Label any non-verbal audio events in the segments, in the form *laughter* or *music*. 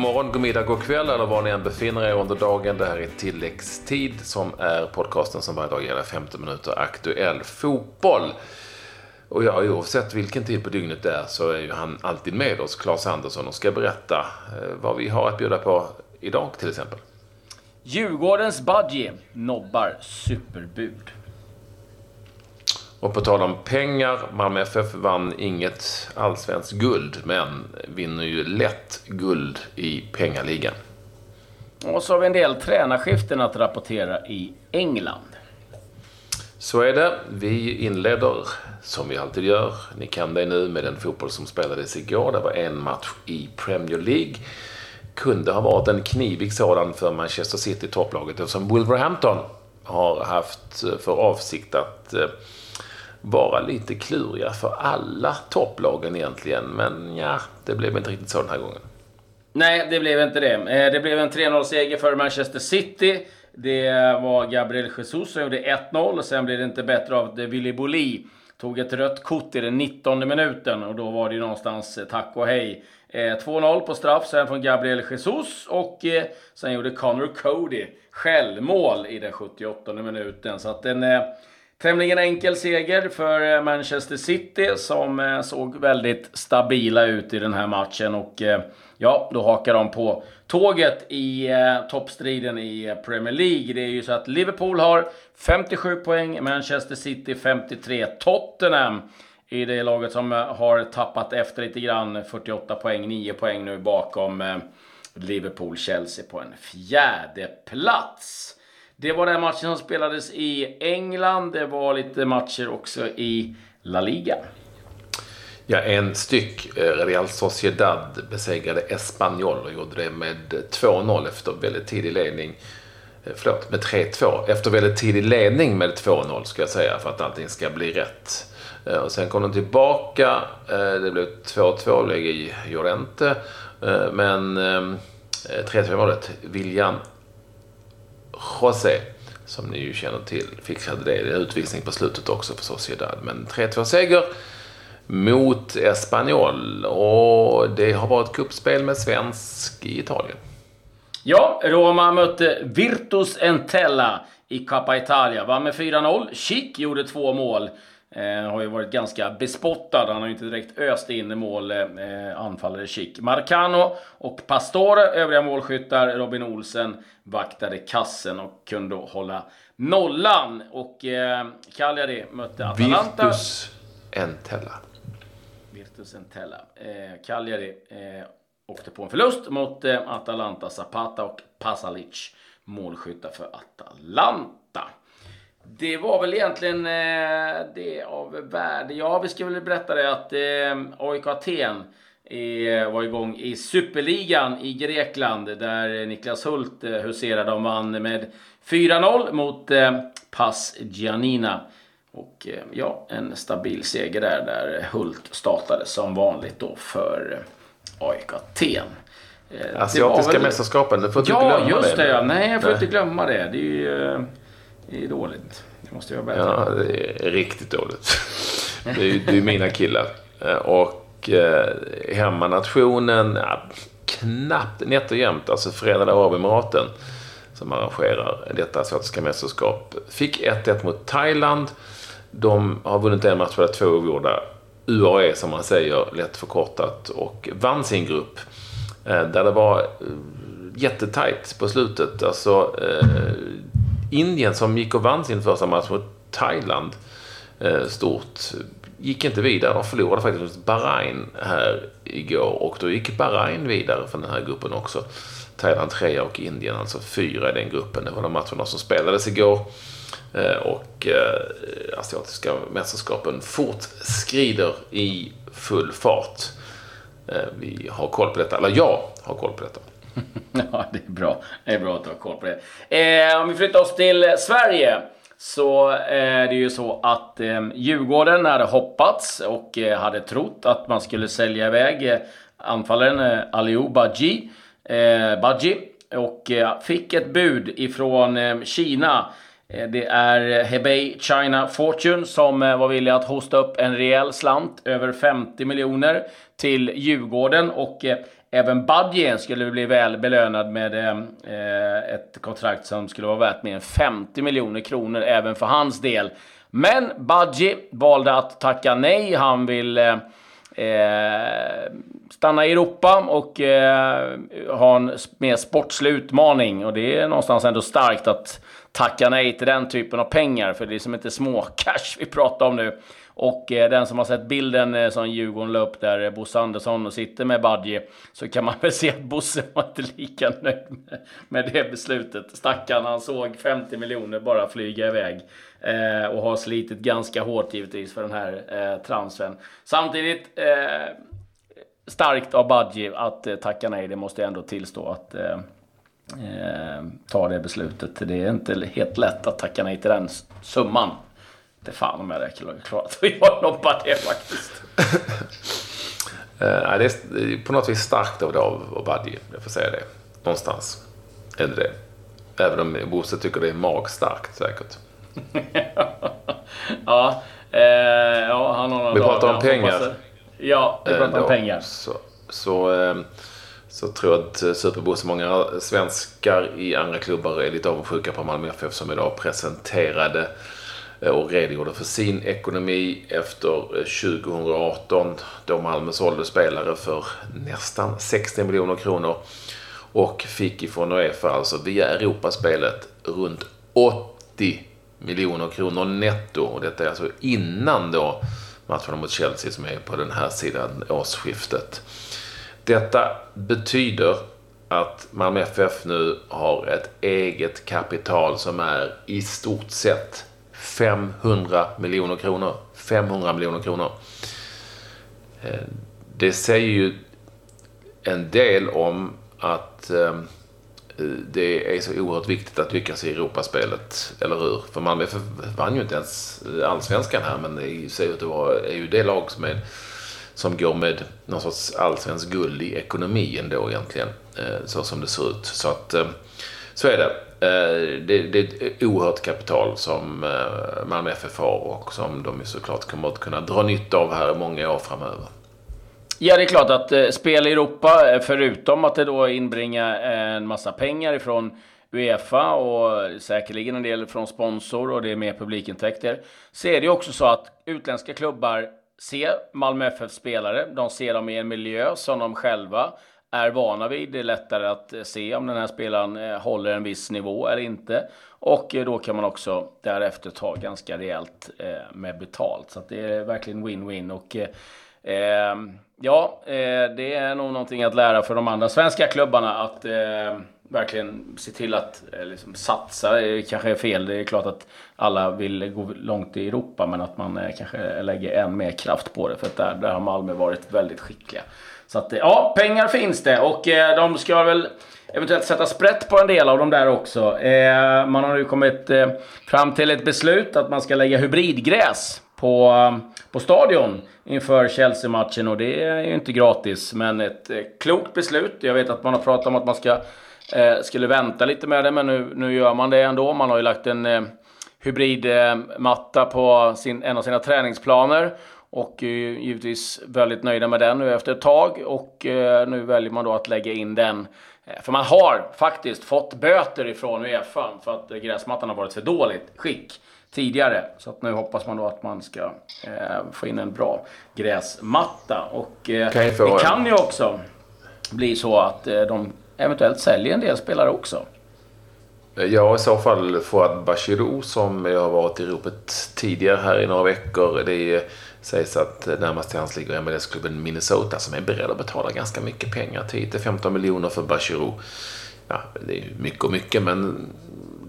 God morgon, god middag, god kväll eller var ni än befinner er under dagen. Det här är Tilläggstid som är podcasten som varje dag gäller 50 minuter aktuell fotboll. Och ja, oavsett vilken tid på dygnet det är så är ju han alltid med oss, Claes Andersson, och ska berätta eh, vad vi har att bjuda på idag till exempel. Djurgårdens Budgie nobbar superbud. Och på tal om pengar, Malmö FF vann inget allsvenskt guld, men vinner ju lätt guld i pengaligan. Och så har vi en del tränarskiften att rapportera i England. Så är det. Vi inleder, som vi alltid gör, ni kan det nu, med den fotboll som spelades igår. Det var en match i Premier League. Kunde ha varit en knivig sådan för Manchester City, topplaget, eftersom Wolverhampton har haft för avsikt att eh, vara lite kluriga för alla topplagen egentligen. Men ja, det blev inte riktigt så den här gången. Nej, det blev inte det. Eh, det blev en 3-0-seger för Manchester City. Det var Gabriel Jesus som gjorde 1-0 och sen blev det inte bättre av att Willy Boli tog ett rött kort i den 19 minuten och då var det ju någonstans eh, tack och hej. Eh, 2-0 på straff sen från Gabriel Jesus och sen gjorde Connor Cody självmål i den 78 minuten. Så att en Tämligen enkel seger för eh, Manchester City som eh, såg väldigt stabila ut i den här matchen. Och eh, ja, då hakar de på tåget i toppstriden i Premier League. Det är ju så att Liverpool har 57 poäng, Manchester City 53. Tottenham i det laget som har tappat efter lite grann. 48 poäng, 9 poäng nu bakom Liverpool-Chelsea på en fjärde plats. Det var den matchen som spelades i England. Det var lite matcher också i La Liga. Ja, en styck. Eh, Real Sociedad besegrade Espanyol och gjorde det med 2-0 efter väldigt tidig ledning. Eh, förlåt, med 3-2. Efter väldigt tidig ledning med 2-0 ska jag säga för att allting ska bli rätt. Eh, och sen kom de tillbaka. Det blev 2-2 läge i Llorente. Men ehm, 3-2 målet, William José, som ni ju känner till, fixade det. Det är utvisning på slutet också för Sociedad. Men 3-2-seger mot Espanyol. Och det har varit kuppspel med svensk i Italien. Ja, Roma mötte Virtus Entella i Coppa Italia. Vann med 4-0. Chic gjorde två mål. Eh, har ju varit ganska bespottad. Han har ju inte direkt öst in i mål, eh, anfallare Chic. Marcano och Pastore, övriga målskyttar. Robin Olsen vaktade kassen och kunde hålla nollan. Och eh, Cagliari mötte Atalanta. Virtus Entella. Virtus Entella. Eh, Cagliari eh, åkte på en förlust mot eh, Atalanta. Zapata och Pasalic målskyttar för Atalanta. Det var väl egentligen eh, det av värde. Ja, vi ska väl berätta det att eh, AIK Aten var igång i Superligan i Grekland där Niklas Hult eh, huserade och vann med 4-0 mot Pass Giannina. Och ja, en stabil seger där, där Hult startade som vanligt då för AIK Aten. Asiatiska väl... mästerskapen, du får inte ja, glömma det. Ja, just det. Ja. Nej, jag får Nej. inte glömma det. Det är ju det är dåligt. Det måste jag bättre. Ja, det är riktigt dåligt. Det är, det är mina killar. Eh, och eh, hemmanationen, ja, knappt nätt och jämnt. Alltså Förenade Arabemiraten som arrangerar detta asiatiska mästerskap. Fick 1-1 mot Thailand. De har vunnit en match, två oavgjorda. UAE som man säger, lätt förkortat. Och vann sin grupp. Eh, där det var eh, jättetajt på slutet. Alltså, eh, Indien som gick och vann sin första match mot Thailand eh, stort gick inte vidare. De förlorade faktiskt mot Bahrain här igår och då gick Bahrain vidare från den här gruppen också. Thailand trea och Indien alltså fyra i den gruppen. Det var de matcherna som spelades igår. Eh, och eh, asiatiska mästerskapen fortskrider i full fart. Vi har koll på detta, eller jag har koll på detta. *laughs* ja, det är bra. Det är bra att du har koll på det. Eh, om vi flyttar oss till Sverige så eh, är det ju så att eh, Djurgården hade hoppats och eh, hade trott att man skulle sälja iväg eh, anfallaren eh, Aliou Badji, eh, Badji och eh, fick ett bud ifrån Kina. Det är Hebei China Fortune som var villiga att hosta upp en rejäl slant, över 50 miljoner, till Djurgården. Och även Badje skulle bli väl belönad med eh, eh, ett kontrakt som skulle vara värt mer än 50 miljoner kronor även för hans del. Men Badji valde att tacka nej. Han vill eh, eh, stanna i Europa och eh, ha en mer sportslig utmaning. Och det är någonstans ändå starkt att tacka nej till den typen av pengar. För det är som inte små cash vi pratar om nu. Och eh, den som har sett bilden eh, som Djurgården la upp där eh, Bosse Andersson sitter med Badji så kan man *laughs* väl se att Bosse var inte lika nöjd med, med det beslutet. Stackarn, han såg 50 miljoner bara flyga iväg. Eh, och har slitit ganska hårt givetvis för den här eh, transfern. Samtidigt eh, starkt av Badji att eh, tacka nej. Det måste jag ändå tillstå att eh, eh, eh, ta det beslutet. Det är inte helt lätt att tacka nej till den summan. Det fan om jag räcker klarat att *laughs* göra något det faktiskt. *laughs* uh, det är på något vis starkt av Dav och Badji, jag får säga det. Någonstans är det det. Även om Bosse tycker det är magstarkt säkert. *laughs* ja, eh, ja, han har några Vi pratar om pengar. Ja, vi pratar om pengar. Så, så, eh, så tror jag att eh, Superbos, många svenskar i andra klubbar är lite avundsjuka på Malmö FF som idag presenterade eh, och redogjorde för sin ekonomi efter eh, 2018 då Malmö sålde spelare för nästan 60 miljoner kronor och fick ifrån Uefa, alltså via Europaspelet, runt 80 miljoner kronor netto. Och detta är alltså innan då matcherna mot Chelsea som är på den här sidan årsskiftet. Detta betyder att Malmö FF nu har ett eget kapital som är i stort sett 500 miljoner kronor. 500 miljoner kronor. Eh, det säger ju en del om att ehm, det är så oerhört viktigt att lyckas i Europaspelet, eller hur? För Malmö FF vann ju inte ens allsvenskan här, men det ser ut att vara, är ju det lag som, är, som går med någon sorts allsvensk guld i ekonomin då egentligen, eh, så som det ser ut. Så att, eh, så är det. Eh, det, det, är ett oerhört kapital som Malmö FF har och som de såklart kommer att kunna dra nytta av här i många år framöver. Ja, det är klart att spel i Europa, förutom att det då inbringar en massa pengar ifrån Uefa och säkerligen en del från sponsor och det är mer publikintäkter. Så är det ju också så att utländska klubbar Se Malmö FF spelare. De ser dem i en miljö som de själva är vana vid. Det är lättare att eh, se om den här spelaren eh, håller en viss nivå eller inte. Och eh, då kan man också därefter ta ganska rejält med betalt. Så det är verkligen win-win. Och ja, det är nog någonting att lära för de andra svenska klubbarna att verkligen se till att eh, liksom, satsa. Det kanske är fel. Det är klart att alla vill gå långt i Europa, men att man eh, kanske lägger än mer kraft på det. För att där, där har Malmö varit väldigt skickliga. Så att, eh, ja, pengar finns det och eh, de ska väl eventuellt sätta sprätt på en del av dem där också. Eh, man har nu kommit eh, fram till ett beslut att man ska lägga hybridgräs på, på stadion inför Chelsea-matchen och det är ju inte gratis men ett klokt beslut. Jag vet att man har pratat om att man ska, skulle vänta lite med det men nu, nu gör man det ändå. Man har ju lagt en hybridmatta på sin, en av sina träningsplaner och är givetvis väldigt nöjda med den nu efter ett tag. Och eh, nu väljer man då att lägga in den. Eh, för man har faktiskt fått böter ifrån Uefa för att gräsmattan har varit för dåligt skick tidigare. Så att nu hoppas man då att man ska eh, få in en bra gräsmatta. Och eh, kan det kan ju också bli så att eh, de eventuellt säljer en del spelare också. Ja, i så fall Fouad Bachirou som jag har varit i ropet tidigare här i några veckor. Det är sägs att närmast till hans ligger MLS-klubben Minnesota som är beredd att betala ganska mycket pengar. 10-15 miljoner för Bachirou. Ja, det är mycket och mycket, men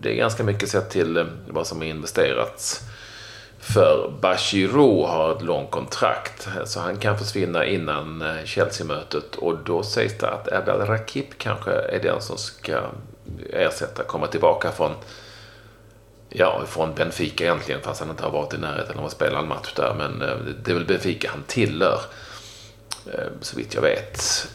det är ganska mycket sett till eh, vad som har investerats. För Bachirou har ett långt kontrakt, så han kan försvinna innan eh, Chelsea-mötet. Och då sägs det att Erdal Rakip kanske är den som ska ersätta, komma tillbaka från Ja, från Benfica egentligen, fast han inte har varit i närheten av att spela en match där. Men eh, det är väl Benfica han tillhör, eh, så vitt jag vet.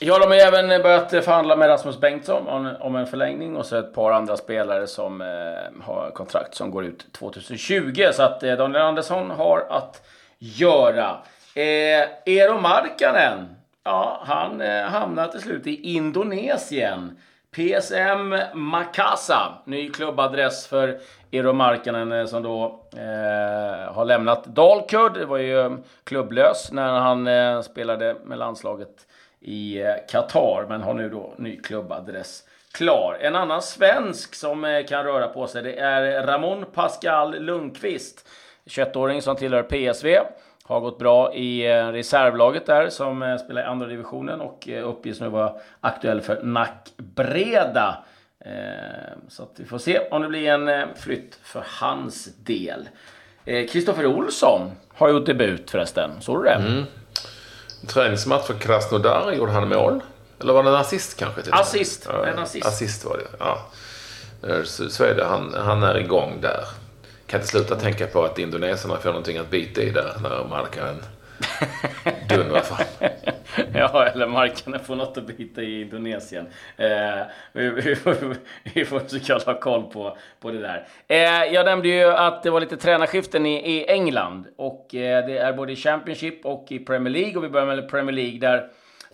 Ja, de har även börjat förhandla med Rasmus Bengtsson om en förlängning och så ett par andra spelare som eh, har kontrakt som går ut 2020. Så att eh, Daniel Andersson har att göra. Eh, Eero Markkanen ja, han eh, hamnar till slut i Indonesien. PSM Makasa, ny klubbadress för Eero Markkanen eh, som då eh, har lämnat Dalkurd. Det var ju klubblös när han eh, spelade med landslaget i eh, Qatar, men har nu då ny klubbadress klar. En annan svensk som eh, kan röra på sig, det är Ramon Pascal Lundqvist. 21-åring som tillhör PSV. Har gått bra i eh, reservlaget där som spelar i andra divisionen och uppges nu vara aktuell för Nackbreda. Så att vi får se om det blir en flytt för hans del. Kristoffer Olsson har gjort debut förresten. Såg du det? Mm. Träningsmatch för Krasnodar gjorde han mål. Eller var det en assist kanske? Till assist. Ja, en assist. Assist var det, ja. Så är det. Han, han är igång där kan inte sluta tänka på att indoneserna får någonting att bita i där när Markkanen dundrar fram. *laughs* ja, eller markerna får något att bita i Indonesien. Eh, vi, vi, vi, får försöka ha koll på, på det där. Eh, jag nämnde ju att det var lite tränarskiften i, i England. Och eh, det är både i Championship och i Premier League. Och vi börjar med Premier League där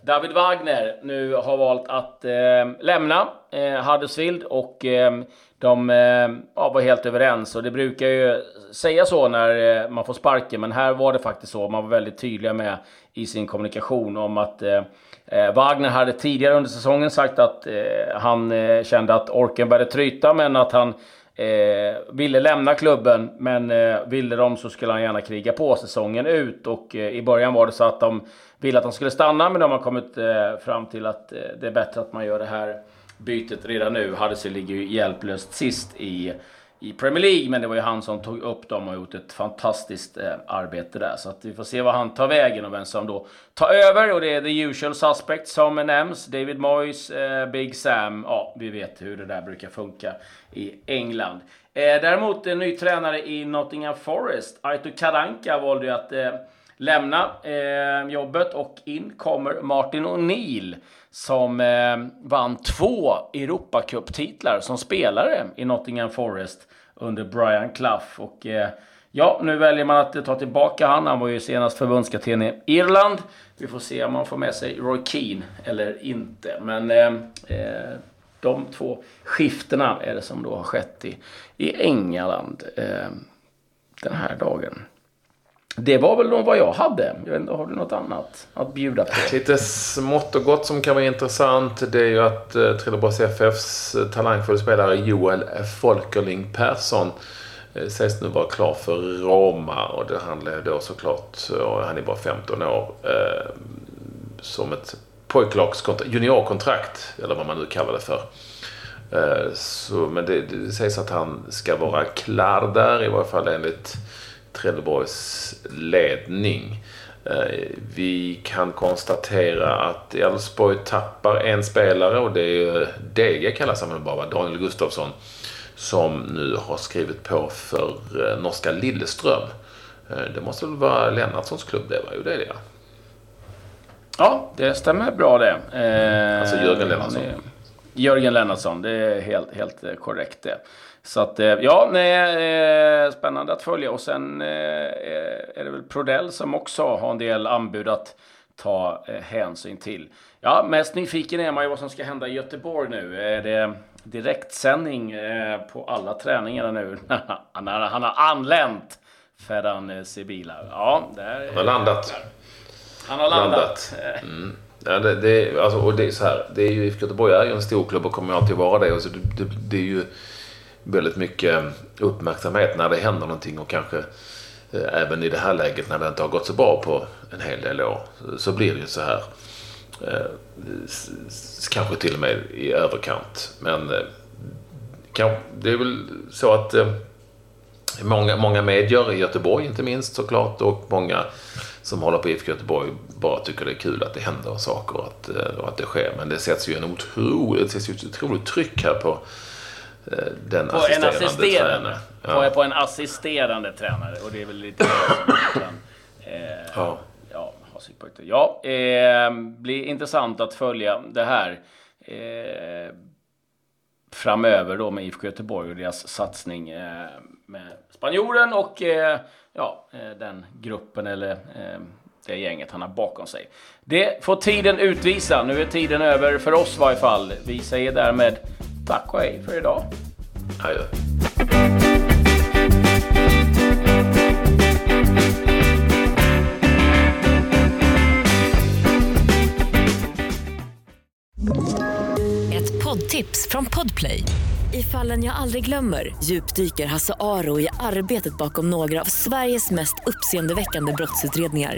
David Wagner nu har valt att eh, lämna eh, Huddersfield och eh, de eh, ja, var helt överens. Och det brukar ju säga så när eh, man får sparken, men här var det faktiskt så. Man var väldigt tydliga med i sin kommunikation om att eh, eh Wagner hade tidigare under säsongen sagt att eh, han eh, kände att orken började tryta, men att han Eh, ville lämna klubben, men eh, ville de så skulle han gärna kriga på säsongen ut. Och eh, i början var det så att de ville att han skulle stanna, men de har kommit eh, fram till att eh, det är bättre att man gör det här bytet redan nu. Huddersfield ligger ju hjälplöst sist i, i Premier League, men det var ju han som tog upp dem och gjort ett fantastiskt eh, arbete där. Så att vi får se vad han tar vägen och vem som då tar över. Och det är the usual suspects som nämns. David Moyes, eh, Big Sam. Ja, vi vet hur det där brukar funka i England. Eh, däremot en ny tränare i Nottingham Forest, Aito Karanka, valde ju att eh, lämna eh, jobbet och in kommer Martin O'Neill som eh, vann två Europacup-titlar som spelare i Nottingham Forest under Brian Clough. Och, eh, ja, nu väljer man att ta tillbaka han. Han var ju senast förbundskapten i Irland. Vi får se om man får med sig Roy Keane eller inte. Men eh, eh de två skiftena är det som då har skett i, i England eh, den här dagen. Det var väl vad jag hade. Jag vet inte, har du något annat att bjuda på? Lite smått och gott som kan vara intressant. Det är ju att eh, Trelleborgs FFs eh, talangfulla spelare Joel Folkerling Persson eh, sägs nu vara klar för Roma. Och det handlar då såklart, eh, och han är bara 15 år, eh, som ett pojklagskontrakt, juniorkontrakt, eller vad man nu kallar det för. Eh, så, men det, det sägs att han ska vara klar där, i varje fall enligt Trelleborgs ledning. Eh, vi kan konstatera att Elfsborg tappar en spelare och det är DG kallas han väl bara, Daniel Gustafsson. Som nu har skrivit på för eh, norska Lilleström. Eh, det måste väl vara Lennartssons klubb det va? Jo det är det ja. Ja, det stämmer bra det. alltså Jörgen Lennartsson. Jörgen Lennartsson, det är helt, helt korrekt det. Så att, eh, ja, nej, spännande att följa. Och sen eh, är det väl Prodell som också har en del anbud att ta eh, hänsyn till. Ja, mest nyfiken är man ju vad som ska hända i Göteborg nu. Är det direktsändning på alla träningar nu? *laughs* han, har, han har anlänt, Ferran Sibila. Ja, där, han har landat. Han har landat. landat. Mm. Ja, det, det, alltså, och det är så här, det är ju, Göteborg är ju en stor klubb och kommer alltid vara det. Och så det, det, det är ju väldigt mycket uppmärksamhet när det händer någonting och kanske eh, även i det här läget när det inte har gått så bra på en hel del år så blir det ju så här. Eh, kanske till och med i överkant. Men eh, det är väl så att eh, många, många medier i Göteborg inte minst såklart och många som håller på IFK Göteborg bara tycker det är kul att det händer saker och att, eh, och att det sker. Men det sätts ju en otroligt, det sätts ju ett otroligt tryck här på den på assisterande, en assisterande tränare. Ja. På, en assisterande tränare. Och det är väl lite kan, eh, ja. Ja, ha synpunkter. Ja, eh, blir intressant att följa det här. Eh, framöver då med IFK Göteborg och deras satsning eh, med spanjoren och eh, ja, eh, den gruppen eller det gänget han har bakom sig. Det får tiden utvisa. Nu är tiden över för oss i varje fall. Vi säger därmed tack och hej för idag. Adjö. Ett poddtips från Podplay. I fallen jag aldrig glömmer djupdyker Hasse Aro i arbetet bakom några av Sveriges mest uppseendeväckande brottsutredningar.